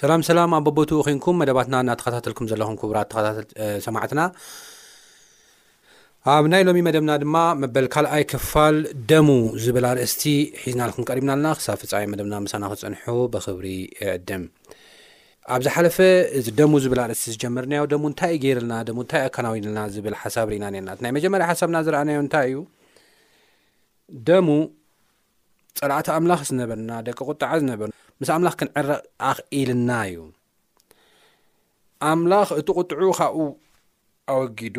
ሰላም ሰላም ኣብ በቦትኡ ኮንኩም መደባትና እናተኸታተልኩም ዘለኹም ክቡራት ተኸታተል ሰማዕትና ኣብ ናይ ሎሚ መደብና ድማ መበል ካልኣይ ክፋል ደሙ ዝብል ኣርእስቲ ሒዝናልኩም ቀሪብና ኣለና ክሳብ ፍፃሚ መደብና ምሳና ክፅንሑ ብክብሪ ዕድም ኣብ ዝሓለፈ እዚ ደሙ ዝብል ኣርእስቲ ዝጀመርናዮ ደሙ እንታይ እዩ ገይርልና ደሙ እንታይ ኣከናዊንልና ዝብል ሓሳብ ርኢና ነርና ናይ መጀመርያ ሓሳብና ዝረኣናዮ እንታይ እዩ ደሙ ጸላእቲ ኣምላኽ ዝነበርና ደቂ ቁጥዓ ዝነበር ምስ ኣምላኽ ክንዕረቕ ኣኽኢልና እዩ ኣምላኽ እቲ ቁጥዑ ካብኡ ኣወጊዱ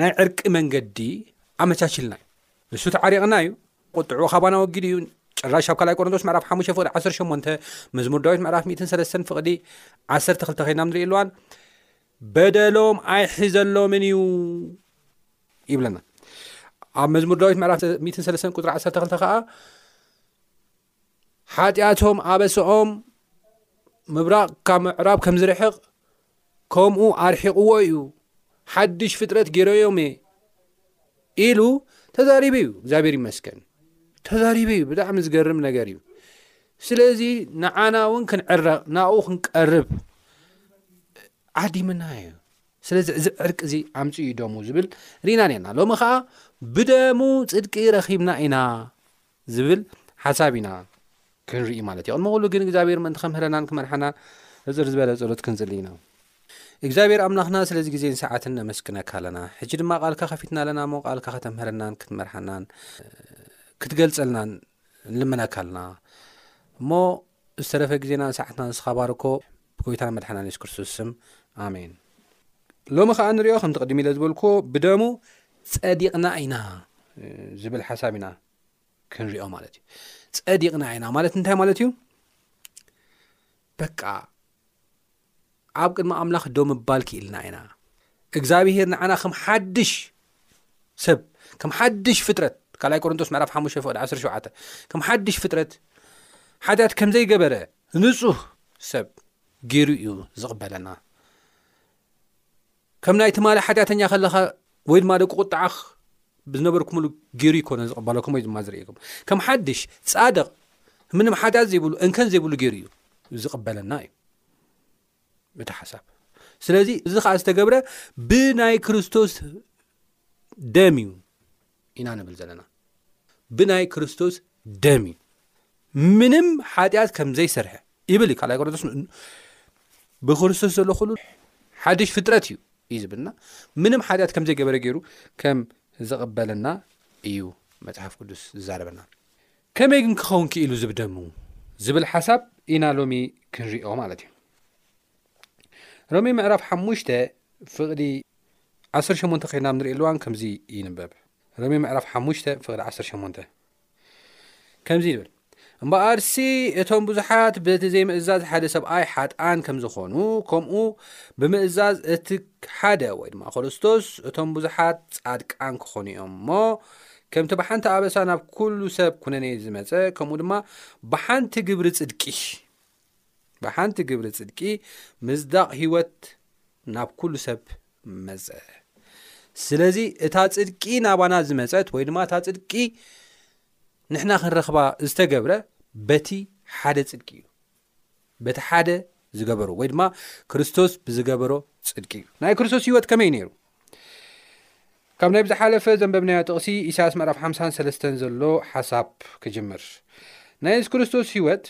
ናይ ዕርቂ መንገዲ ኣመቻችልና እዩ ንሱ ተዓሪቕና እዩ ቁጥዑ ካባና ወጊዱ እዩ ጭራሽ ኣብ ካላይ ቆረንቶስ ምዕራፍ ሓ ፍቅዲ 18 መዝሙር ዳዊት ምዕራፍ 13 ፍቅዲ 12 ኮይና ንርኢ ኣለዋን በደሎም ኣይሕዘሎምን እዩ ይብለና ኣብ መዝሙር ዳዊት ምዕራፍ 1ሰለስተን ቁፅሪ 1ሰተ ክልተ ከዓ ሓጢኣቶም ኣበስኦም ምብራቕ ካብ ምዕራብ ከም ዝርሕቕ ከምኡ ኣርሒቕዎ እዩ ሓድሽ ፍጥረት ገይረዮም እየ ኢሉ ተዛሪቡ እዩ እግዚኣብሔር ይመስገን ተዛሪቡ እዩ ብጣዕሚ ዝገርም ነገር እዩ ስለዚ ንዓና እውን ክንዕረቕ ናብኡ ክንቀርብ ዓዲምና እዩ ስለዚ እዚ ዕርቂ እዚ ኣምፅ እዩ ደሙ ዝብል ርኢና ነርና ሎሚ ከዓ ብደሙ ፅድቂ ረኪብና ኢና ዝብል ሓሳብ ኢና ክንርኢ ማለት እዩ ቅድሚ ኩሉ ግን እግዚኣብሔር ምእንቲ ከምህረናን ክመርሓና ሕፅር ዝበለ ጸሎት ክንጽሊ ኢና እግዚኣብሔር ኣምላኽና ስለዚ ግዜን ሰዓትን ነመስግነካ ኣለና ሕጂ ድማ ቃልካ ከፊትና ኣለና እሞ ቃልካ ከተምህረናን ክትመርሓናን ክትገልጸልናን ንልምነካ ኣለና እሞ ብዝተረፈ ግዜናን ሰዓትናን ንስኻ ባርኮ ብጎይታና መድሓናን የሱስ ክርስቶስ ስም ኣሜን። ሎሚ ከኣ ንሪኦ ከምቲ ቅድም ኢለ ዝበልክዎ ብደሙ ጸዲቕና ኢና ዝብል ሓሳብ ኢና ክንሪኦ ማለት እዩ ጸዲቕና ኢና ማለት እንታይ ማለት እዩ በቃ ኣብ ቅድሚ ኣምላኽ ደው ምባል ክኢልና ኢና። እግዝኣብሄር ንዓና ከም ሓድሽ ሰብ፣ ከም ሓድሽ ፍጥረት፣ ካልኣይ ቆሮንቶስ ምዕራፍ ሓሙሽተ ፍቕዲ ዓሰርተ ሸውዓተ፣ ከም ሓድሽ ፍጥረት ሓጢኣት ከም ዘይገበረ ንጹህ ሰብ ገይሩ እዩ ዝቕበለና። ከም ናይ ትማሊ ሓጢኣተኛ ከለኻ ወይ ድማ ደቂ ቁጥዓ ብዝነበርኩምሉ ገይሩ ይኮነ ዝቕበለኩም ወይ ድማ ዝርእየኩም ከም ሓድሽ ፃድቕ ምንም ሓጢኣት ዘይብሉ እንከን ዘይብሉ ገይሩ እዩ ዝቕበለና እዩ እቲ ሓሳብ ስለዚ እዚ ከዓ ዝተገብረ ብናይ ክርስቶስ ደም እዩ ኢና ንብል ዘለና ብናይ ክርስቶስ ደም እዩ ምንም ሓጢኣት ከምዘይሰርሐ ይብል እዩ ካልኣይ ቆሮንቶስ ብክርስቶስ ዘሎ ኩሉ ሓድሽ ፍጥረት እዩ እዩ ዝብልና ምንም ሓጢኣት ከምዘይገበረ ገይሩ ከም ዝቕበለና እዩ መፅሓፍ ቅዱስ ዝዛረበና ከመይ ግን ክኸውን ክኢሉ ዝብደሙ ዝብል ሓሳብ ኢና ሎሚ ክንሪኦ ማለት እዩ ሮሜ ምዕራፍ ሓሙሽተ ፍቕዲ ዓሰርተ ሸሞንተ ከይድና ኣብ ንሪእየሉ እዋን ከምዚ ይንበብ ሮሜ ምዕራፍ ሓሙሽተ ፍቕዲ ዓሰርተ ሸሞንተ ከምዚ ይብል እምበኣርሲ እቶም ብዙሓት በቲ ዘይምእዛዝ ሓደ ሰብኣይ ሓጥኣን ከም ዝኾኑ ከምኡ ብምእዛዝ እቲ ሓደ ወይ ድማ ክርስቶስ እቶም ብዙሓት ጻድቃን ክኾኑ እዮም እሞ ከምቲ ብሓንቲ ኣበሳ ናብ ኩሉ ሰብ ኩነኔ ዝመፀ ከምኡ ድማ ብሓንቲ ግብሪ ፅድቂ ብሓንቲ ግብሪ ጽድቂ ምጽዳቕ ህይወት ናብ ኩሉ ሰብ መጸ ስለዚ እታ ጽድቂ ናባና ዝመጸት ወይ ድማ እታ ጽድቂ ንሕና ክንረኽባ ዝተገብረ በቲ ሓደ ጽድቂ እዩ በቲ ሓደ ዝገበሮ ወይ ድማ ክርስቶስ ብዝገበሮ ጽድቂ እዩ ናይ ክርስቶስ ህይወት ከመይ ነይሩ ካብ ናይ ብዝሓለፈ ዘንበብናዮ ጥቕሲ ኢሳያስ ምዕራፍ ሓ3 ዘሎ ሓሳብ ክጅምር ናይ የሱስ ክርስቶስ ህይወት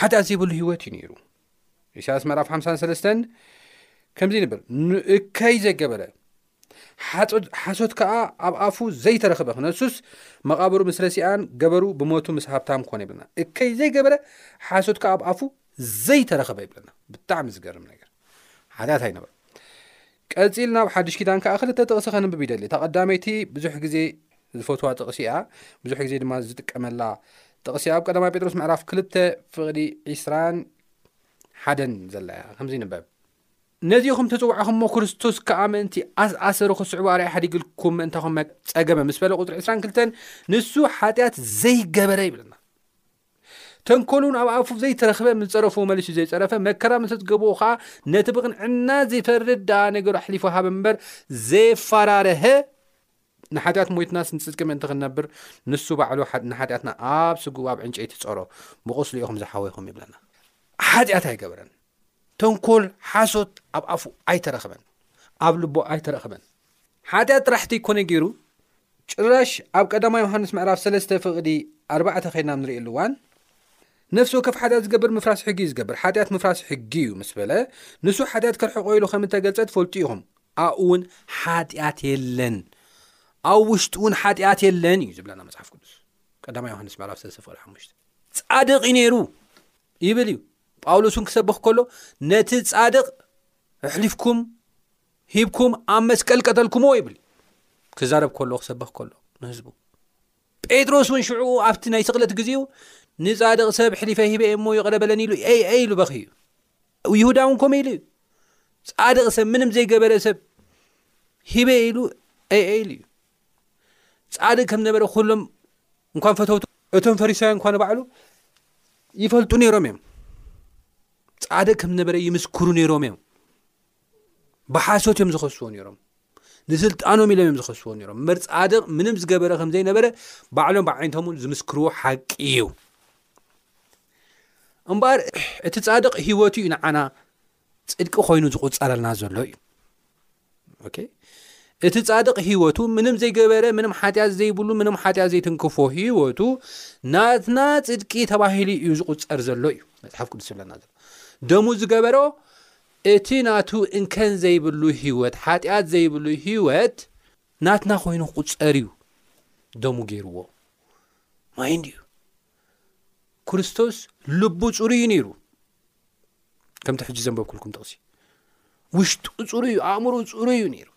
ሓጢኣት ዘይብሉ ህይወት እዩ ነይሩ ኢሳያስ መራፍ 53 ከምዚ ንብል ንእከይ ዘይገበረ ሓሶት ከዓ ኣብ ኣፉ ዘይተረኽበ ክነሱስ መቓብሩ ምስ ረሲኣን ገበሩ ብሞቱ ምስ ሃብታም ኮነ ይብለና እከይ ዘይገበረ ሓሶት ከዓ ኣብ ኣፉ ዘይተረኽበ ይብለና ብጣዕሚ ዝገርም ነገር ሓጢኣት ኣይነበረ ቀፂል ናብ ሓድሽ ኪዳን ከዓ ክልተ ጥቕሲ ከንብብ ይደሊ እታ ቀዳመይቲ ብዙሕ ግዜ ዝፈትዋ ጥቕሲ እያ ብዙሕ ግዜ ድማ ዝጥቀመላ ጥቕሲ ኣብ ቀዳማ ጴጥሮስ ምዕራፍ ክልተ ፍቕዲ ዒስራን ሓደን ዘላ እያ ከምዚ ንበብ ነዚኹም ተፅዋዕኹምሞ ክርስቶስ ከዓ ምእንቲ ኣስኣሰሩ ክስዕቡ ኣርያ ሓዲግልኩም ምእንታኹም ፀገመ ምስ በለ ቁፅሪ 22 ንሱ ሓጢኣት ዘይገበረ ይብለና ተንኮሉን ኣብ ኣፉ ዘይተረኽበ ምስ ፀረፉ መሊሱ ዘይፀረፈ መከራ ምስ ዝገብኡ ከዓ ነቲ ብቕንዕና ዝፈርድ ደኣ ነገሩ ኣሕሊፉ ሃበ እምበር ዘይፈራርሀ ንሓጢኣት ሞይትናስ ንጽድቂ ምእንቲ ክንነብር ንሱ ባዕሉ ንሓጢኣትና ኣብ ስግኡ ኣብ ዕንጨይቲ ጾሮ፣ ብቑስሉ ኢኹም ዝሓወይኩም ይብለና። ሓጢኣት ኣይገበረን። ተንኮል፣ ሓሶት ኣብ ኣፉ ኣይተረኽበን። ኣብ ልቡ ኣይተረኽበን። ሓጢኣት ጥራሕ ተይኮነ ገይሩ ጭራሽ ኣብ ቀዳማ ዮሃንስ ምዕራፍ ሰለስተ ፍቕዲ ኣርባዕተ ከይድና ኣብ ንርእየሉ እዋን ነፍሲ ወከፍ ሓጢኣት ዝገብር ምፍራስ ሕጊ እዩ ዝገብር፣ ሓጢኣት ምፍራስ ሕጊ እዩ ምስ በለ ንሱ ሓጢኣት ከርሕቆ ኢሉ ከም እተገልጸ ትፈልጡ ኢኹም። ኣብኡውን ሓጢኣት የለን፣ ኣብ ውሽጡውን ሓጢኣት የለን እዩ ዝብለና መጽሓፍ ቅዱስ ቀዳማ ዮሃንስ ምዕራፍ ሰለስተ ፍቕሪ ሓሙሽተ ጻድቕ እዩ ነይሩ ይብል እዩ ጳውሎስ እውን ክሰብኽ ከሎ ነቲ ጻድቕ ኣሕሊፍኩም ሂብኩም ኣብ መስቀል ቀተልኩምዎ ይብል ክዛረብ ከሎ ክሰብኽ ከሎ ንህዝቡ ጴጥሮስ እውን ሽዕኡ ኣብቲ ናይ ስቕለት ግዜኡ ንጻድቕ ሰብ ኣሕሊፈ ሂበ እየ እሞ ይቕረ በለኒ ኢሉ ኤይ ኤይ ኢሉ በኽዩ። ይሁዳ እውን ከምኡ ኢሉ እዩ። ጻድቕ ሰብ ምንም ዘይገበረ ሰብ ሂበ ኢሉ ኤይ ኤይ ኢሉ እዩ። ጻድቕ ከም ነበረ ኩሎም እንኳን ፈተውቱ እቶም ፈሪሳውያን እንኳን ባዕሉ ይፈልጡ ነይሮም እዮም። ጻድቕ ከም ነበረ ይምስክሩ ነይሮም እዮም። ብሓሶት እዮም ዝኸስዎ ነይሮም ንስልጣኖም ኢሎም እዮም ዝኸስዎ ነይሮም እምበር ፃድቕ ምንም ዝገበረ ከም ዘይነበረ ባዕሎም ብዓይነቶም እውን ዝምስክርዎ ሓቂ እዩ እምበኣር እቲ ፃድቕ ሂወቱ እዩ ንዓና ፅድቂ ኮይኑ ዝቁፀረልና ዘሎ እዩ እቲ ፃድቕ ሂወቱ ምንም ዘይገበረ ምንም ሓጢኣት ዘይብሉ ምንም ሓጢኣት ዘይትንክፎ ሂወቱ ናትና ፅድቂ ተባሂሉ እዩ ዝቁፀር ዘሎ እዩ መፅሓፍ ቅዱስ ዝብለና ዘሎ ደሙ ዝገበሮ እቲ ናቱ እንከን ዘይብሉ ህይወት፣ ሓጢኣት ዘይብሉ ህይወት፣ ናትና ኮይኑ ክቁጸር እዩ ደሙ ገይርዎ ማይ እንድዩ ክርስቶስ ልቡ ጽሩይ እዩ ነይሩ ከምቲ ሕጂ ዘንበብኩልኩም ጥቕሲ ውሽጡ ጽሩይ እዩ ኣእምሮኡ ጽሩይ እዩ ነይሩ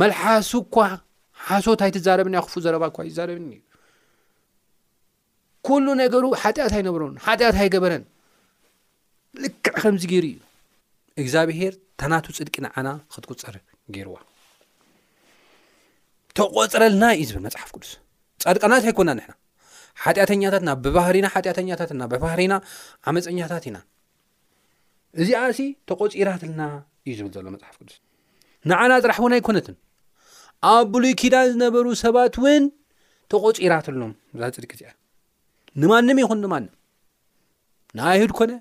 መልሓሱ እኳ ሓሶት ኣይትዛረብን እያ ክፉእ ዘረባ እኳ ይዛረብን እዩ ኩሉ ነገሩ ሓጢኣት ኣይነበሮን ሓጢኣት ኣይገበረን ልክዕ ከምዚ ገይሩ እዩ እግዚኣብሄር ታናቱ ፅድቂ ንዓና ክትቁፀር ገይርዋ ተቆፅረልና እዩ ዝብል መፅሓፍ ቅዱስ ፃድቃናት ኣይኮና ንሕና ሓጢኣተኛታት ናብ ብባህሪና ሓጢኣተኛታት ና ብባህሪና ዓመፀኛታት ኢና እዚኣሲ ተቖጺራትልና እዩ ዝብል ዘሎ መጽሓፍ ቅዱስ ንዓና ጥራሕ እውን ኣይኮነትን ኣብ ብሉይ ኪዳን ዝነበሩ ሰባት እውን ተቖጺራትሎም እዛ ፅድቂ እዚኣ ንማንም ይኹን ንማንም ንኣይሁድ ኮነ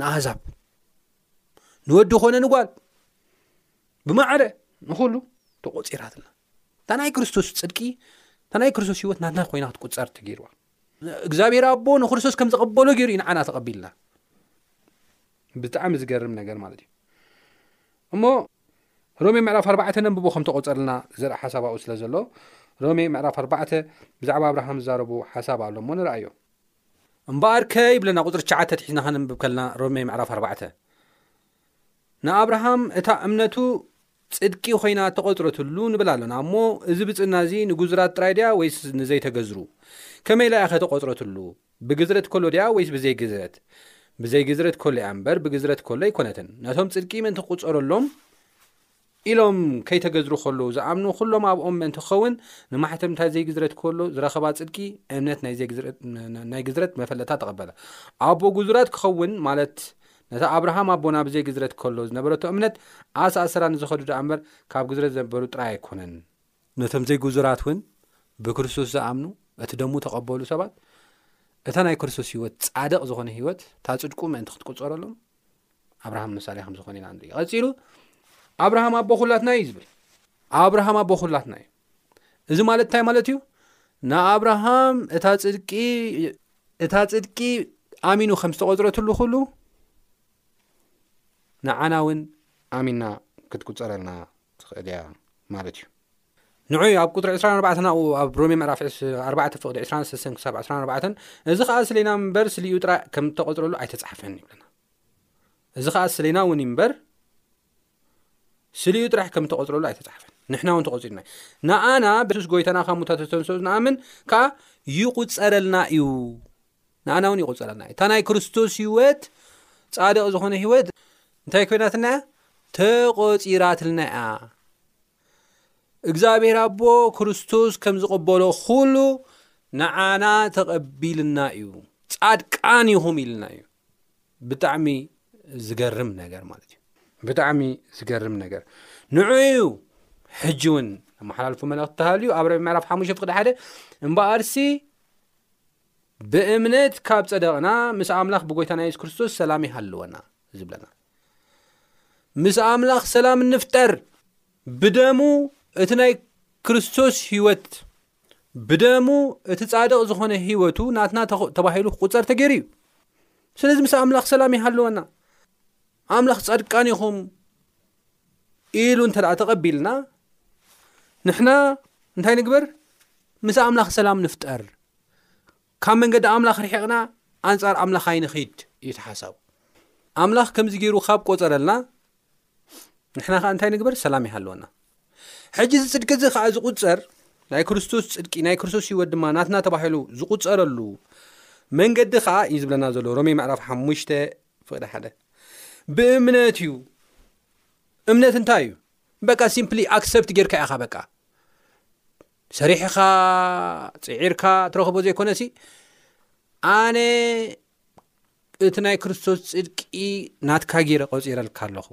ንኣህዛብ ንወዲ ኮነ ንጓል ብማዕረ ንኩሉ ተቖጺራትና እታ ናይ ክርስቶስ ፅድቂ እታ ናይ ክርስቶስ ሂወት ናትና ኮይና ክትቁፀር ተገይርዋ እግዚኣብሔር ኣቦ ንክርስቶስ ከም ዘቐበሎ ገይሩ እዩ ንዓና ተቐቢልና ብጣዕሚ ዝገርም ነገር ማለት እዩ እሞ ሮሜ ምዕራፍ ኣርባዕተ ነንብቦ ከም ተቆፀርልና ዘርኢ ሓሳብ ኣብኡ ስለ ዘሎ ሮሜ ምዕራፍ ኣርባዕተ ብዛዕባ ኣብርሃም ዝዛረቡ ሓሳብ ኣሎ እሞ ንርኣዮ እምበኣር ከ ይብለና ቁፅሪ ትሽዓተ ትሒዝና ከነንብብ ከለና ሮሜ ምዕራፍ ኣርባዕተ ንኣብርሃም እታ እምነቱ ጽድቂ ዀይና ተቘጽረትሉ ንብል ኣሎና እሞ፣ እዚ ብጽእና እዚ ንግዙራት ጥራይ ድያ ወይስ ንዘይተገዝሩ? ከመይ ኢላ እያ ኸ ተቘጽረትሉ? ብግዝረት ከሎ ድያ ወይስ ብዘይ ግዝረት? ብዘይ ግዝረት ከሎ እያ እምበር፣ ብግዝረት ከሎ ኣይኰነትን። ነቶም ጽድቂ ምእንቲ ኪቝጸረሎም ኢሎም ከይተገዝሩ ከለዉ ዝኣምኑ ኩሎም ኣብኦም ምእንቲ ክኸውን ንማሕተምታ ዘይግዝረት ከሎ ዝረኸባ ጽድቂ እምነት ናይ ግዝረት መፈለታ ተቐበለ። ኣቦ ግዙራት ክኸውን ማለት ነታ ኣብርሃም ኣቦና ብዘይ ግዝረት ከሎ ዝነበረቶ እምነት ኣሳእሰራ ንዝኸዱ ደኣ እምበር ካብ ግዝረት ዘበሩ ጥራይ ኣይኮነን። ነቶም ዘይግዙራት ውን ብክርስቶስ ዝኣምኑ እቲ ደሙ ተቐበሉ ሰባት እታ ናይ ክርስቶስ ህይወት ጻድቕ ዝኾነ ህይወት እታ ጽድቁ ምእንቲ ክትቁጸረሎም ኣብርሃም ምሳሌ ከም ዝኾነ ኢና ንርኢ ቐጺሉ ኣብርሃም ኣቦ ኩላትና እዩ ዝብል ኣብርሃም ኣቦ ኩላትና እዩ እዚ ማለት እንታይ ማለት እዩ ንኣብርሃም እታ ጽድቂ እታ ጽድቂ ኣሚኑ ከም ዝተቖጽረትሉ ኩሉ ንዓና ውን ኣሚና ክትቁጸረልና ትኽእል እያ ማለት እዩ። ንዑ ኣብ ቁጽሪ ዕስራን ኣርባዕተን ኣብኡ ኣብ ሮሜ ምዕራፍ ዕስ ኣርባዕተ ፍቕዲ ዕስራን ሰሰን ክሳብ ዕስራን ኣርባዕተን እዚ ኸኣ ስሌና እምበር ስሊኡ ጥራይ ከም እተቖጽረሉ ኣይተጻሕፈን ይብለና። እዚ ኸኣ ስሌና እውን እምበር ስሊኡ ጥራሕ ከም እተቖጽረሉ ኣይተጻሕፈን። ንሕና እውን ተቖጺርና እዩ። ንኣና ብሱስ ጎይታና ካብ ሙታት ዝተንስኦ ንኣምን ከኣ ይቑጸረልና እዩ። ንኣና ውን ይቁጸረልና እዩ እታ ናይ ክርስቶስ ህይወት ጻድቅ ዝኮነ ህይወት እንታይ ኮይናትና እያ ተቆጺራትልና እያ እግዚኣብሔር ኣቦ ክርስቶስ ከም ዝቅበሎ ኩሉ ንዓና ተቀቢልና እዩ ጻድቃን ይኹም ኢልና እዩ ብጣዕሚ ዝገርም ነገር ማለት እዩ ብጣዕሚ ዝገርም ነገር ንዑ እዩ ሕጂ እውን ኣመሓላልፉ መልእክቲ ተሃልዩ ኣብ ረቢ ምዕራፍ ሓሙሽተ ፍቅዲ ሓደ እምበኣርሲ ብእምነት ካብ ጸደቕና ምስ ኣምላኽ ብጎይታና የሱስ ክርስቶስ ሰላም ይሃልወና ዝብለና ምስ ኣምላኽ ሰላም ንፍጠር ብደሙ እቲ ናይ ክርስቶስ ህይወት ብደሙ እቲ ጻድቕ ዝኾነ ህይወቱ ናትና ተባሂሉ ክቁፀር ተገይሩ እዩ ስለዚ ምስ ኣምላኽ ሰላም ይሃለወና ኣምላኽ ጻድቃን ኢኹም ኢሉ እንተ ተቐቢልና ንሕና እንታይ ንግበር ምስ ኣምላኽ ሰላም ንፍጠር ካብ መንገዲ ኣምላኽ ርሒቕና ኣንጻር ኣምላኽ ኣይንኺድ እዩ ተሓሳቡ ኣምላኽ ከምዚ ገይሩ ካብ ቆፀረልና ንሕና ከዓ እንታይ ንግበር ሰላም ይሃለወና ሕጂ እዚ ፅድቂ እዚ ከዓ ዝቁፀር ናይ ክርስቶስ ፅድቂ ናይ ክርስቶስ ህይወት ድማ ናትና ተባሂሉ ዝቁፀረሉ መንገዲ ከዓ እዩ ዝብለና ዘሎ ሮሜ ምዕራፍ ሓሙሽተ ፍቕዲ ሓደ ብእምነት እዩ እምነት እንታይ እዩ በቃ ሲምፕሊ ኣክሰፕት ጌርካ ኢኻ በቃ ሰሪሕኻ ፅዒርካ ትረኽቦ ዘይኮነ ሲ ኣነ እቲ ናይ ክርስቶስ ፅድቂ ናትካ ጌረ ቆፂረልካ ኣለኹ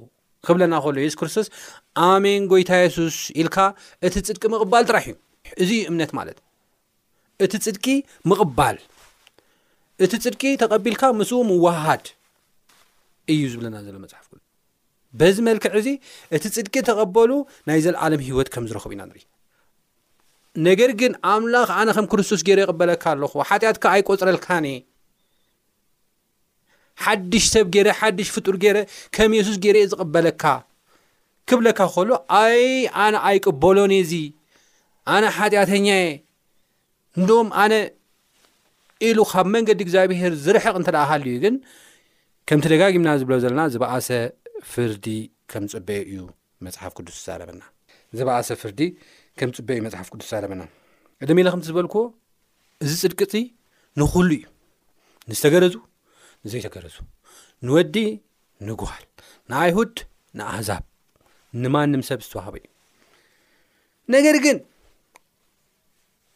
ክብለና ከሎ የሱስ ክርስቶስ ኣሜን ጎይታ የሱስ ኢልካ እቲ ፅድቂ ምቕባል ጥራሕ እዩ እዙ እምነት ማለት እቲ ጽድቂ ምቕባል እቲ ጽድቂ ተቐቢልካ ምስኡ ምወሃሃድ እዩ ዝብለና ዘሎ መጽሓፍ ቅዱስ በዚ መልክዕ እዚ እቲ ጽድቂ ተቐበሉ ናይ ዘለዓለም ህይወት ከም ዝረኽቡ ኢና ንርኢ ነገር ግን ኣምላኽ ኣነ ከም ክርስቶስ ገይረ ይቕበለካ ኣለኹ ሓጢኣትካ ኣይቆፅረልካን እየ ሓድሽ ሰብ ገይረ ሓድሽ ፍጡር ገይረ ከም የሱስ ገይረ እየ ዝቕበለካ ክብለካ ከሎ ኣይ ኣነ ኣይቅበሎን እየ እዚ ኣነ ሓጢኣተኛ እየ እንዶም ኣነ ኢሉ ካብ መንገዲ እግዚኣብሄር ዝርሕቕ እንተ ደኣ ሃልዩ ግን ከምቲ ደጋጊምና ዝብሎ ዘለና ዝበኣሰ ፍርዲ ከም ፅበዩ እዩ መፅሓፍ ቅዱስ ዝዛረበና ዝበኣሰ ፍርዲ ከም ፅበዩ እዩ መፅሓፍ ቅዱስ ዝዛረበና እድሜ ኢለ ከምቲ ዝበልክዎ እዚ ጽድቂ እዚ ንኹሉ እዩ ንዝተገረዙ ንዘይተገረዙ ንወዲ ንጓል ንኣይሁድ ንኣህዛብ ንማንም ሰብ ዝተዋሃበ እዩ ነገር ግን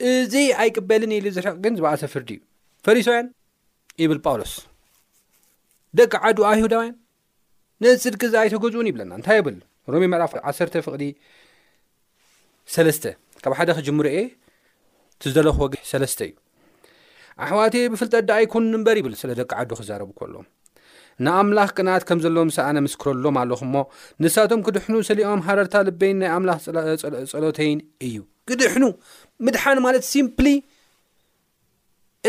እዚ ኣይቅበልን ኢሉ ዝርሕቕ ግን ዝበኣሰ ፍርዲ እዩ ፈሪሳውያን ይብል ጳውሎስ ደቂ ዓዱ ኣይሁዳውያን ንጽድቂ ኣይተገዝኡን ይብለና እንታይ ይብል ሮሜ ምዕራፍ ዓሰርተ ፍቕዲ ሰለስተ ካብ ሓደ ክጅምሮ እየ ትዘለኽ ወግ ሰለስተ እዩ ኣሕዋትየ ብፍልጠት ዳኣ ኣይኮኑ እምበር ይብል ስለ ደቂ ዓዱ ክዛረቡ ከሎ ንኣምላኽ ቅንኣት ከም ዘለዎም ሰኣነ ምስክረሎም ኣለኹ እሞ ንሳቶም ክድሕኑ ሰሊኦም ሃረርታ ልበይን ናይ ኣምላኽ ጸሎተይን እዩ ክድሕኑ ምድሓን ማለት ሲምፕሊ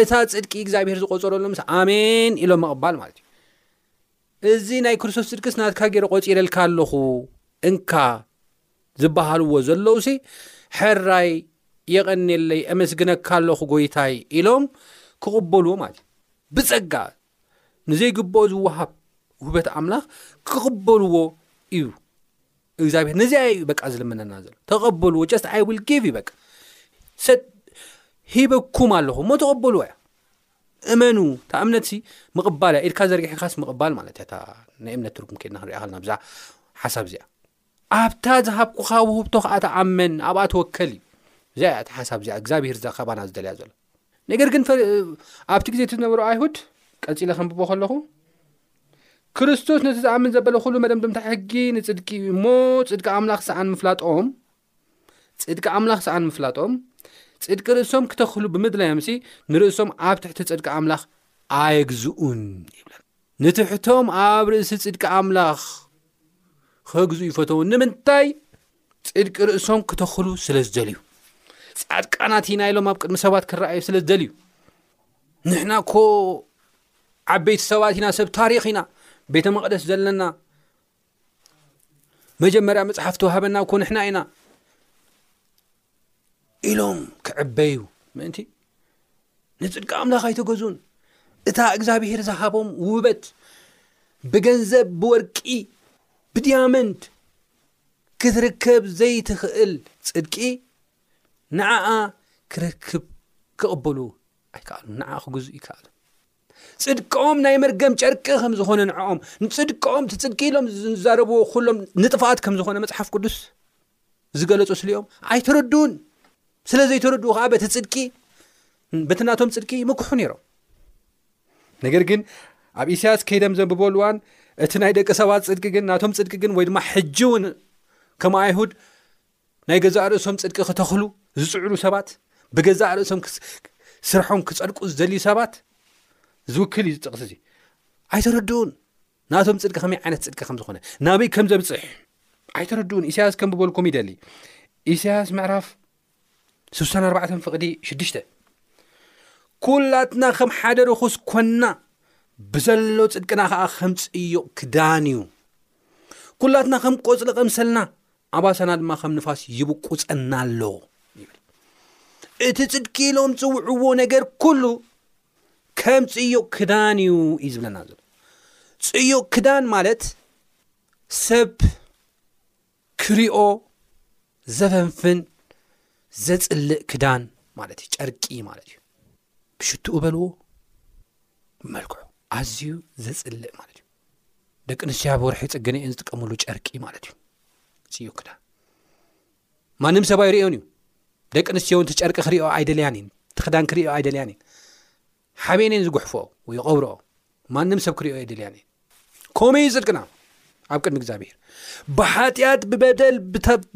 እታ ጽድቂ እግዚኣብሄር ዝቆፀረሎምስ ኣሜን ኢሎም ምቕባል ማለት እዩ እዚ ናይ ክርስቶስ ጽድቅስ ናትካ ገይረ ቆጺረልካ ኣለኹ እንካ ዝበሃልዎ ዘለውሲ ሕራይ የቐኔለይ ኣመስግነካ ኣለኹ ጎይታይ ኢሎም ክቕበልዎ ማለት እዩ ብጸጋ ንዘይግብኦ ዝወሃብ ውህበት ኣምላኽ ክቕበልዎ እዩ እግዚኣብሔር ነዚ ኣዩ በቃ ዝልምነና ዘሎ ተቐበልዎ ጀስት ኣይ ዊል ጊቭ ዩ በቃ ሂበኩም ኣለኹ እሞ ተቐበልዎ እያ እመኑ እታ እምነት ሲ ምቕባል እያ ኢድካ ዘርጊሕካስ ምቕባል ማለት እያ እታ ናይ እምነት ትርጉም ከድና ክንሪኣ ከለና ብዛ ሓሳብ እዚኣ ኣብታ ዝሃብኩኻ ውህብቶ ከዓ ተኣመን ኣብኣ ተወከል እዩ እዚኣ እያ እታ ሓሳብ እዚኣ እግዚኣብሄር እዛ ካባና ዝደልያ ዘሎ ነገር ግን ኣብቲ ግዜ እቲ ዝነበሩ ኣይሁድ ቀፂለ ከንብቦ ከለኹ ክርስቶስ ነቲ ዝኣምን ዘበለ ኩሉ መደምደምታ ሕጊ ንፅድቂ እዩ እሞ ፅድቂ ኣምላኽ ሰኣን ምፍላጦም ጽድቂ ኣምላኽ ሰኣን ምፍላጦም ጽድቂ ርእሶም ክተኽሉ ብምድላዮምሲ ንርእሶም ኣብ ትሕቲ ጽድቂ ኣምላኽ ኣየግዝኡን ይብለን ንትሕቶም ኣብ ርእሲ ጽድቂ ኣምላኽ ከግዝኡ ይፈተው ንምንታይ ጽድቂ ርእሶም ክተኽሉ ስለ ዝደልዩ ጻድቃናት ኢና ኢሎም ኣብ ቅድሚ ሰባት ክረኣዩ ስለ ዝደልዩ ንሕና እኮ ዓበይቲ ሰባት ኢና ሰብ ታሪኽ ኢና ቤተ መቅደስ ዘለና መጀመርያ መፅሓፍ ተዋህበና እኮ ንሕና ኢና ኢሎም ክዕበዩ ምእንቲ ንፅድቂ ኣምላኽ ኣይተገዙን እታ እግዚኣብሄር ዝሃቦም ውበት ብገንዘብ ብወርቂ ብድያመንድ ክትርከብ ዘይትኽእል ፅድቂ ንዓኣ ክረክብ ክቕበሉ ኣይከኣሉ ንዓ ክግዙ ይከኣሉ ጽድቅኦም ናይ መርገም ጨርቂ ከም ዝኾነ ንዕኦም ንጽድቅኦም እቲ ጽድቂ ኢሎም ዝዛረብዎ ኩሎም ንጥፋኣት ከም ዝኾነ መፅሓፍ ቅዱስ ዝገለጹ ስሊኦም ኣይተረድኡን ስለ ዘይተረድኡ ከዓ በቲ ፅድቂ በቲ ናቶም ፅድቂ ይምክሑ ነይሮም ነገር ግን ኣብ ኢሳያስ ከይደም ዘንብበሉዋን እቲ ናይ ደቂ ሰባት ፅድቂ ግን ናቶም ፅድቂ ግን ወይ ድማ ሕጂ እውን ከም ኣይሁድ ናይ ገዛእ ርእሶም ጽድቂ ክተኽሉ ዝጽዕሩ ሰባት፣ ብገዛእ ርእሶም ስርሖም ክጸድቁ ዝደልዩ ሰባት ዝውክል እዩ ጥቕሲ እዚ ኣይተረድኡን ናቶም ፅድቂ ከመይ ዓይነት ፅድቂ ከም ዝኾነ ናበይ ከም ዘብፅሕ ኣይተረድኡን ኢሳያስ ከም ብበልኩም ይደሊ ኢሳያስ ምዕራፍ ስሳን ኣርባዕተን ፍቕዲ ሽዱሽተ ኩላትና ከም ሓደ ርኹስ ኮና ብዘሎ ፅድቅና ከዓ ከም ፅዩቕ ክዳን እዩ ኩላትና ከም ቆፅሊ ቐምሰልና ኣባሳና ድማ ከም ንፋስ ይብቁጸና ኣሎ ይብል እቲ ጽድቂ ኢሎም ጽውዕዎ ነገር ኩሉ ከም ጽዩቕ ክዳን እዩ እዩ ዝብለና ዘሎ ጽዩቕ ክዳን ማለት ሰብ ክሪኦ ዘፈንፍን ዘጽልእ ክዳን ማለት እዩ ጨርቂ ማለት እዩ ብሽትኡ በልዎ መልክዑ ኣዝዩ ዘጽልእ ማለት እዩ ደቂ ኣንስትዮ ኣብ ወርሒ ፅገነኤን ዝጥቀምሉ ጨርቂ ማለት እዩ ፅዩ ክዳ ማንም ሰባ ይርኦን እዩ ደቂ ኣንስትዮ ውን ጨርቂ ክሪኦ ኣይደልያን ን ትክዳን ክሪኦ ኣይደልያን ን ሓበን ን ዝጉሕፎ ወይ ቐብሮ ማንም ሰብ ክሪኦ ኣይደልያን ን ከመ ዩ ፅድቅና ኣብ ቅድሚ እግዚኣብሄር ብሓጢኣት ብበደል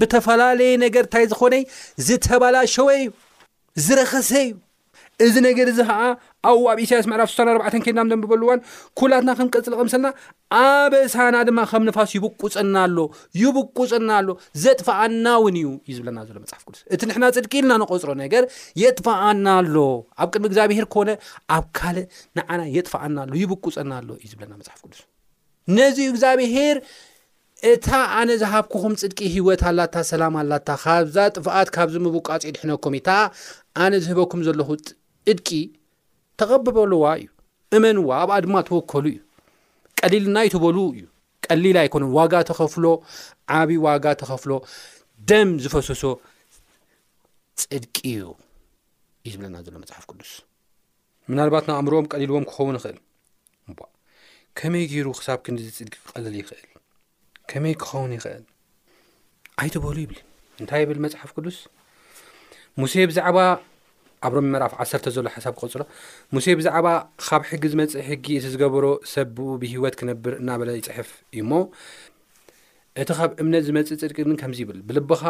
ብተፈላለየ ነገር እንታይ ዝኾነይ ዝተባላሸወ እዩ ዝረኸሰ እዩ እዚ ነገር እዚ ከዓ ኣብኡ ኣብ ኢሳያስ ምዕራፍ ስሳን ኣርባዕተን ኬድና ደንብበሉዋን ኩላትና ከም ቀፅሊ ከምሰልና ኣበሳና ድማ ከም ንፋስ ይብቁፀና ኣሎ ይብቁፀና ኣሎ ዘጥፋኣና እውን እዩ እዩ ዝብለና ዘሎ መፅሓፍ ቅዱስ እቲ ንሕና ፅድቂ ኢልና ንቆፅሮ ነገር የጥፋኣና ኣሎ ኣብ ቅድሚ እግዚኣብሄር ኮነ ኣብ ካልእ ንዓና የጥፋኣና ኣሎ ይብቁፀና ኣሎ እዩ ዝብለና መፅሓፍ ቅዱስ ነዚ እግዚኣብሄር እታ ኣነ ዝሃብኩኹም ጽድቂ ህይወት ኣላታ ሰላም ኣላታ ካብዛ ጥፍኣት ካብዚ ምብቋጽ የድሕነኩም እዩ እታ ኣነ ዝህበኩም ዘለኹ ጽድቂ ተቐብበልዋ እዩ እመንዋ ኣብኣ ድማ ተወከሉ እዩ ቀሊልና እዩ ትበሉ እዩ ቀሊል ኣይኮነን ዋጋ ተኸፍሎ ዓብዪ ዋጋ ተኸፍሎ ደም ዝፈሰሶ ጽድቂ እዩ እዩ ዝብለና ዘሎ መጽሓፍ ቅዱስ ምናልባት ንኣእምሮኦም ቀሊልዎም ክኸውን ይኽእል እባ ከመይ ገይሩ ክሳብ ክንዲ ዝፅድቂ ክቐልል ይኽእል ከመይ ክኸውን ይኽእል ኣይትበሉ ይብል እንታይ ይብል መፅሓፍ ቅዱስ ሙሴ ብዛዕባ ኣብ ሮሚ መራፍ ዓሰርተ ዘሎ ሓሳብ ክቕፅሎ ሙሴ ብዛዕባ ካብ ሕጊ ዝመፅእ ሕጊ እቲ ዝገበሮ ሰብ ብኡ ብሂወት ክነብር እናበለ ይፅሕፍ እዩ እሞ እቲ ኻብ እምነት ዚመጽእ ጽድቂ ግን ከምዚ ይብል፣ ብልብኻ፣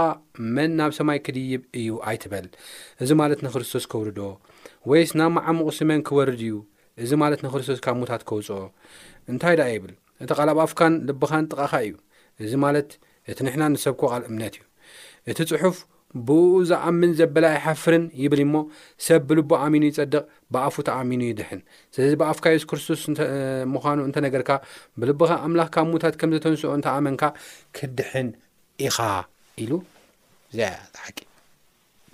መን ናብ ሰማይ ኪድይብ እዩ? ኣይትበል፣ እዚ ማለት ንክርስቶስ ኬውርዶ? ወይስ ናብ መዓሙቝ ስሜን ኪወርድ እዩ? እዚ ማለት ንክርስቶስ ካብ ሙታት ኬውጽኦ? እንታይ ደኣ ይብል? እቲ ቓል ኣብ ኣፍካን ልብኻን ጥቓኻ እዩ፣ እዚ ማለት እቲ ንሕና እንሰብኮ ቓል እምነት እዩ። እቲ ጽሑፍ ብእኡ ዝኣምን ዘበለ ኣይሓፍርን ይብል እዩሞ ሰብ ብልቡ ኣሚኑ ይጸድቕ ብኣፉ ተኣሚኑ ይድሕን። ስለዚ ብኣፍካ የሱስ ክርስቶስ ምዃኑ እንተ ነገርካ ብልብኻ ኣምላኽ ካብ ሙታት ከም ዘተንስኦ እንተ ኣመንካ ክትድሕን ኢኻ ኢሉ ዘያ ሓቂ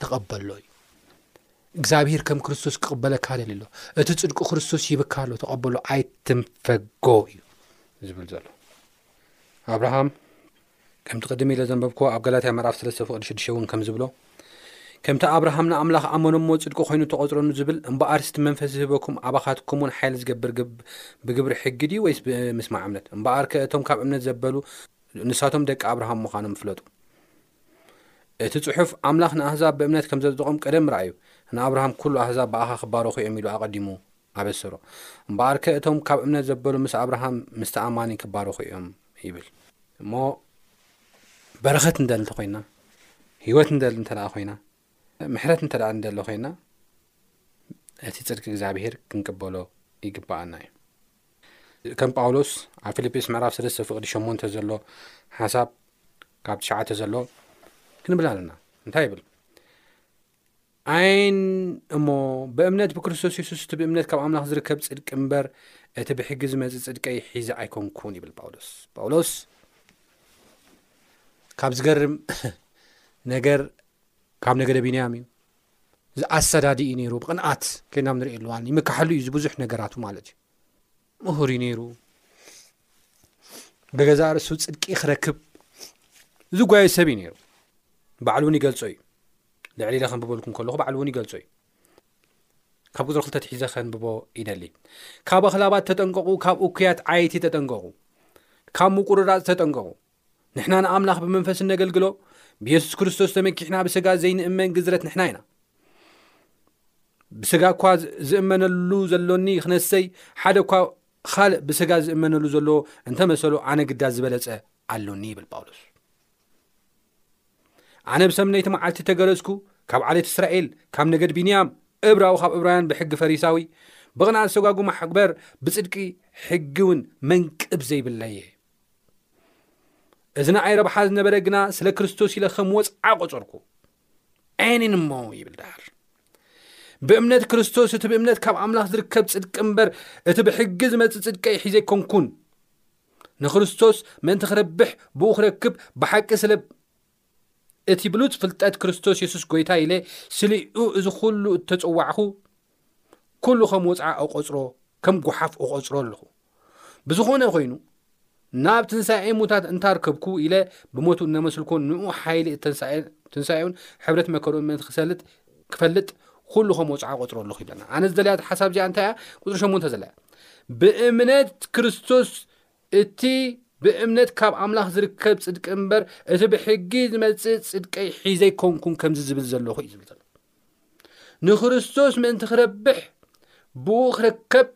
ተቐበሎ እዩ። እግዚኣብሔር ከም ክርስቶስ ክቕበለካ ደሊ ኣሎ እቲ ጽድቂ ክርስቶስ ይብካ ኣሎ ተቐበሎ ኣይትንፈጎ እዩ ዝብል ዘሎ ኣብርሃም ከምቲ ቅድም ኢለ ዘንበብክዎ ኣብ ገላትያ ምዕራፍ ሰለስተ ፍቕዲ ሽዱሽተ እውን ከም ዝብሎ ከምቲ ኣብርሃም ንኣምላኽ ኣመኖ እሞ ጽድቂ ኮይኑ ተቖጽረኑ ዝብል እምበኣርስ እቲ መንፈስ ዝህበኩም ኣባኻትኩም እውን ሓይሊ ዝገብር ግብ ብግብሪ ሕጊ ድዩ ወይስ ብምስማዕ እምነት እምበኣር ከ እቶም ካብ እምነት ዘበሉ ንሳቶም ደቂ ኣብርሃም ምዃኖም ፍለጡ እቲ ጽሑፍ ኣምላኽ ንኣህዛብ ብእምነት ከም ዘጽድቖም ቀደም ርኣዩ ንኣብርሃም ኩሉ ኣህዛብ ብኣኻ ክባረኹ እዮም ኢሉ ኣቐዲሙ ኣበሰሮ። እምበኣርከ እቶም ካብ እምነት ዘበሉ ምስ ኣብርሃም ምስ ተኣማኒ ክባረኹ እዮም ይብል እሞ በረኸት ንደሊ እንተኮይና ህይወት ንደሊ እንተ ኮይና ምሕረት እንተ ንደሊ ኮይና እቲ ፅድቂ እግዚኣብሄር ክንቅበሎ ይግባኣና እዩ ከም ጳውሎስ ኣብ ፊልጵስ ምዕራፍ ስለስተ ፍቅዲ ሸሞንተ ዘሎ ሓሳብ ካብ ትሸዓተ ዘሎ ክንብል ኣለና እንታይ ይብል ኣይን እሞ ብእምነት ብክርስቶስ የሱስ እቲ ብእምነት ካብ ኣምላኽ ዝርከብ ጽድቂ እምበር እቲ ብሕጊ ዝመጽእ ጽድቀይ ሒዘ ኣይኮንኩን ይብል ጳውሎስ ጳውሎስ ካብ ዝገርም ነገር ካብ ነገደ ቢንያም እዩ ዝኣሰዳዲ እዩ ነይሩ ብቕንኣት ከናም ንርኢ ኣለዋን ይምካሓሉ እዩ ዝብዙሕ ነገራቱ ማለት እዩ ምሁር እዩ ነይሩ ብገዛእ ርእሱ ፅድቂ ክረክብ ዝጓየ ሰብ እዩ ነይሩ ባዕሉ እውን ይገልፆ እዩ ልዕሊ ኢለ ከንብበልኩም ከለኹ ባዕሉ እውን ይገልፆ እዩ ካብ ቅፅሪ ክልተ ትሒዘ ከንብቦ ይደሊ ካብ ኣክላባት ተጠንቀቑ ካብ እኩያት ዓይቲ ተጠንቀቑ ካብ ምቁርራፅ ተጠንቀቑ ንሕና ንኣምላኽ ብመንፈስ እነገልግሎ ብየሱስ ክርስቶስ ተመኪሕና ብስጋ ዘይንእመን ግዝረት ንሕና ኢና ብስጋ እኳ ዝእመነሉ ዘሎኒ ክነሰይ ሓደ እኳ ካልእ ብስጋ ዝእመነሉ ዘሎ እንተመሰሉ ኣነ ግዳ ዝበለፀ ኣሎኒ ይብል ጳውሎስ ኣነ ብሰምነይቲ መዓልቲ ተገረዝኩ ካብ ዓሌት እስራኤል ካብ ነገድ ቢንያም እብራዊ ካብ እብራውያን ብሕጊ ፈሪሳዊ ብቕንኣት ሰጓጉ ማሕበር ብፅድቂ ሕጊ እውን መንቅብ ዘይብለየ እዚ ንኣይ ረብሓ ዝነበረ ግና ስለ ክርስቶስ ኢለ ከም ወፅዓ ቆፀርኩ ዓይንን እሞ ይብል ድሃር ብእምነት ክርስቶስ እቲ ብእምነት ካብ ኣምላኽ ዝርከብ ጽድቂ እምበር እቲ ብሕጊ ዝመጽእ ጽድቂ ሒዘ ኣይኮንኩን ንክርስቶስ ምእንቲ ክረብሕ ብኡ ክረክብ ብሓቂ ስለ እቲ ብሉጽ ፍልጠት ክርስቶስ የሱስ ጐይታይ ኢለ ስሌኡ እዚ ዅሉ እተጸዋዕኩ፣ ኵሉ ኸም ወጽዓ እቖጽሮ፣ ከም ጐሓፍ እቖጽሮ ኣለኹ። ብዝዀነ ዀይኑ፣ ናብ ትንሳኤ ሙታት እንተ ኣርከብኩ ኢለ ብሞቱ እነመስልኮ ንእኡ ሓይሊ እተንሳኤ ትንሳኤኡን ሕብረት መከርኡን ምእንቲ ክሰልጥ ክፈልጥ ዅሉ ኸም ወጽዓ እቖጽሮ ኣለኹ ይብለና። ኣነ ዝደልያ ሓሳብ እዚኣ እንታይ እያ? ቁጽሪ ሸሞንተ ዘላ እያ። ብእምነት ክርስቶስ እቲ ብእምነት ካብ ኣምላኽ ዝርከብ ጽድቂ እምበር እቲ ብሕጊ ዝመጽእ ጽድቀይ ሒዘ ኣይኮንኩን ከምዚ ዝብል ዘለኹ እዩ ዝብል ዘሎ ንክርስቶስ ምእንቲ ክረብሕ ብኡ ክርከብ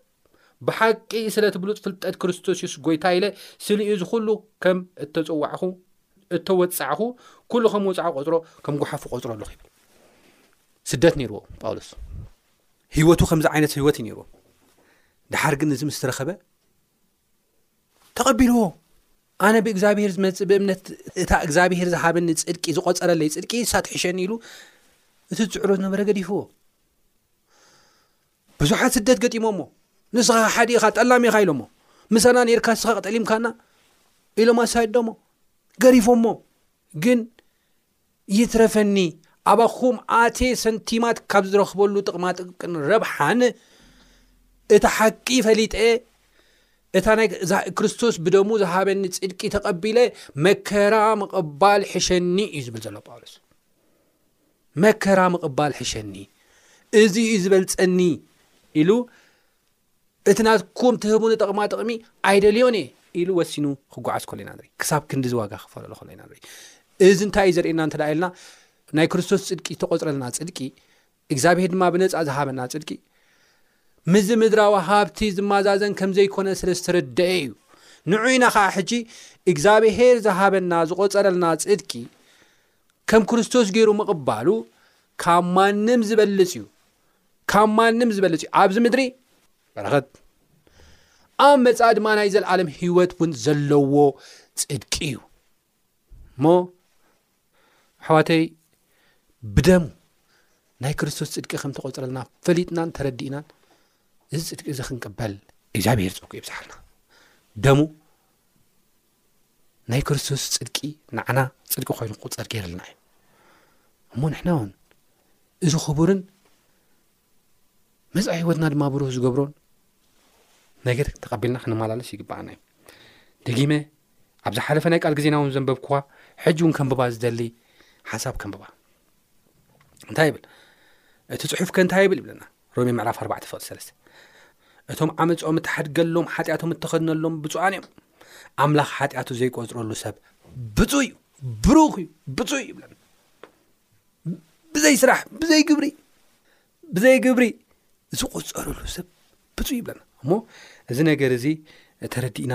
ብሓቂ ስለቲ ብሉፅ ፍልጠት ክርስቶስ የሱስ ጎይታ ኢለ ስልኡ እዚ ኩሉ ከም እተፀዋዕኹ እተወፃዕኹ ኩሉ ከም ወፃዕ ቆፅሮ ከም ጉሓፉ ቆፅሮ ኣለኹ ይብል ስደት ነይርዎ ጳውሎስ ህይወቱ ከምዚ ዓይነት ህይወት እዩ ነይርዎ ድሓር ግን እዚ ምስ ተረኸበ ተቐቢልዎ ኣነ ብእግዚኣብሄር ዝመፅእ ብእምነት እታ እግዚኣብሄር ዝሃበኒ ፅድቂ ዝቆፀረለይ ፅድቂ ሳትሕሸኒ ኢሉ እቲ ዝፅዕሮ ዝነበረ ገዲፍዎ ብዙሓት ስደት ገጢሞ ሞ ንስኻ ሓዲ ኢኻ ጠላሚ ኢኻ ኢሎሞ ምሳና ነርካ ንስኻ ክጠሊምካና ኢሎም ኣሳይዶሞ ገሪፎሞ ግን ይትረፈኒ ኣባኹም ኣትየ ሰንቲማት ካብ ዝረኽበሉ ጥቕማጥቅቅን ረብሓን እቲ ሓቂ ፈሊጠ እታ ናይ ክርስቶስ ብደሙ ዝሃበኒ ፅድቂ ተቐቢለ መከራ ምቕባል ሕሸኒ እዩ ዝብል ዘሎ ጳውሎስ መከራ ምቕባል ሕሸኒ እዚ እዩ ዝበልፀኒ ኢሉ እቲ ናትኩም ትህቡኒ ጥቕማ ጥቕሚ ኣይደልዮን እየ ኢሉ ወሲኑ ክጓዓዝ ከሎ ኢና ንርኢ ክሳብ ክንዲ ዝዋጋ ክፈለሎ ከሎ ኢና ንርኢ እዚ እንታይ እዩ ዘርእየና እንተ ኢልና ናይ ክርስቶስ ጽድቂ ዝተቖጽረልና ጽድቂ እግዚኣብሄር ድማ ብነፃ ዝሃበና ጽድቂ ምዚ ምድራዊ ሃብቲ ዝመዛዘን ከም ዘይኮነ ስለ ዝተረደአ እዩ ንዑ ኢና ከዓ ሕጂ እግዚኣብሄር ዝሃበና ዝቆፀረልና ፅድቂ ከም ክርስቶስ ገይሩ ምቕባሉ ካብ ማንም ዝበልፅ እዩ ካብ ማንም ዝበልጽ እዩ ኣብዚ ምድሪ በረኸት ኣብ መጻኢ ድማ ናይ ዘለዓለም ህይወት እውን ዘለዎ ጽድቂ እዩ እሞ ኣሕዋተይ ብደሙ ናይ ክርስቶስ ፅድቂ ከም ተቆፅረልና ፈሊጥናን ተረዲእናን እዚ ፅድቂ እዚ ክንቅበል እግዚኣብሄር ፀኩ ይብዛሓልና ደሙ ናይ ክርስቶስ ጽድቂ ንዓና ጽድቂ ኮይኑ ክቁጸር ገይርልና እዩ እሞ ንሕና ውን እዚ ክቡርን መጻኢ ህይወትና ድማ ብሩህ ዝገብሮን ነገር ተቐቢልና ክንመላለስ ይግባኣና እዩ ደጊመ ኣብዚ ሓለፈ ናይ ቃል ግዜና ውን ዘንበብክዋ ሕጂ እውን ከንብባ ዝደሊ ሓሳብ ከንብባ እንታይ ይብል እቲ ጽሑፍ ከ እንታይ ይብል ይብለና ሮሜ ምዕራፍ ኣርባዕተ ፍቕዲ ሰለስተ እቶም ዓመፅኦም እተሓድገሎም ሓጢኣቶም እተኸድነሎም ብፁዓን እዮም ኣምላኽ ሓጢኣቱ ዘይቆፅረሉ ሰብ ብፁ እዩ ብሩኽ እዩ ብፁ እዩ ይብለና ብዘይ ስራሕ ብዘይ ግብሪ ብዘይ ግብሪ ዝቆፀረሉ ሰብ ብፁ ይብለና እሞ እዚ ነገር እዚ ተረዲእና